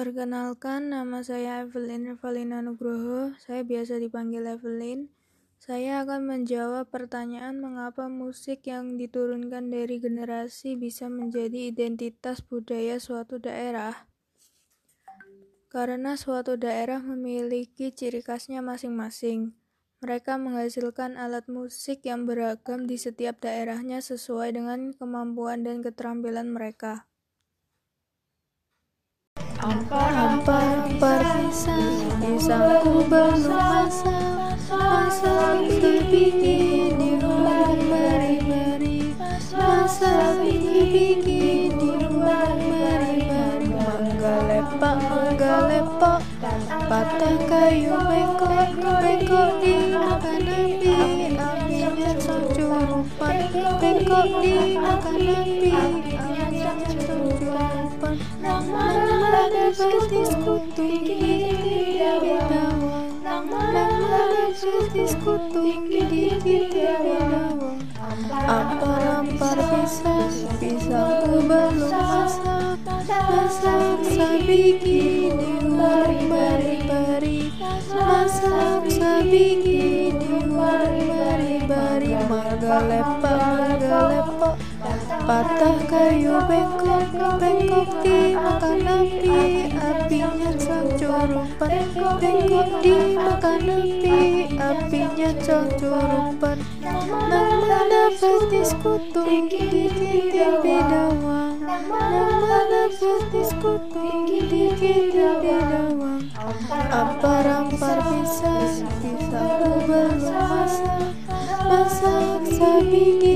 Perkenalkan, nama saya Evelyn Revalina Nugroho. Saya biasa dipanggil Evelyn. Saya akan menjawab pertanyaan mengapa musik yang diturunkan dari generasi bisa menjadi identitas budaya suatu daerah. Karena suatu daerah memiliki ciri khasnya masing-masing. Mereka menghasilkan alat musik yang beragam di setiap daerahnya sesuai dengan kemampuan dan keterampilan mereka. Ampar perpisahan Pisangku belum masak Masak di ruang beri-beri Masak bikin di ruang beri-beri Mangga lepak, mangga lepak Patah kayu bengkok, bengkok di makan api. Apinya securupan Bengkok di makan api. Apinya securupan Nama betisku tinggi di bawah betisku tinggi belum masak luar bari-bari bari-bari Marga Patah kayu bengkok, bengkok di makan api Apinya curupan, bengkok di makan api Apinya curupan Nama betisku tinggi di bidawang Nama tinggi di titik bidawang Ampar-ampar bisa, bisa ku belum masak Masak sabiki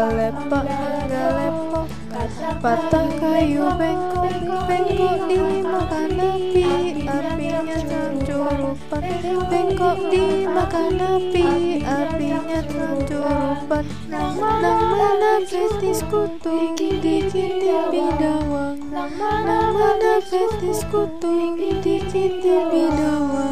Lepak, mangga lepak Patah kayu bengkok, bengkok di makan api Apinya curupan, bengkok di makan api Apinya curupan Nama betisku tinggi di titik bidawang. Nama betisku tinggi di titik bidawang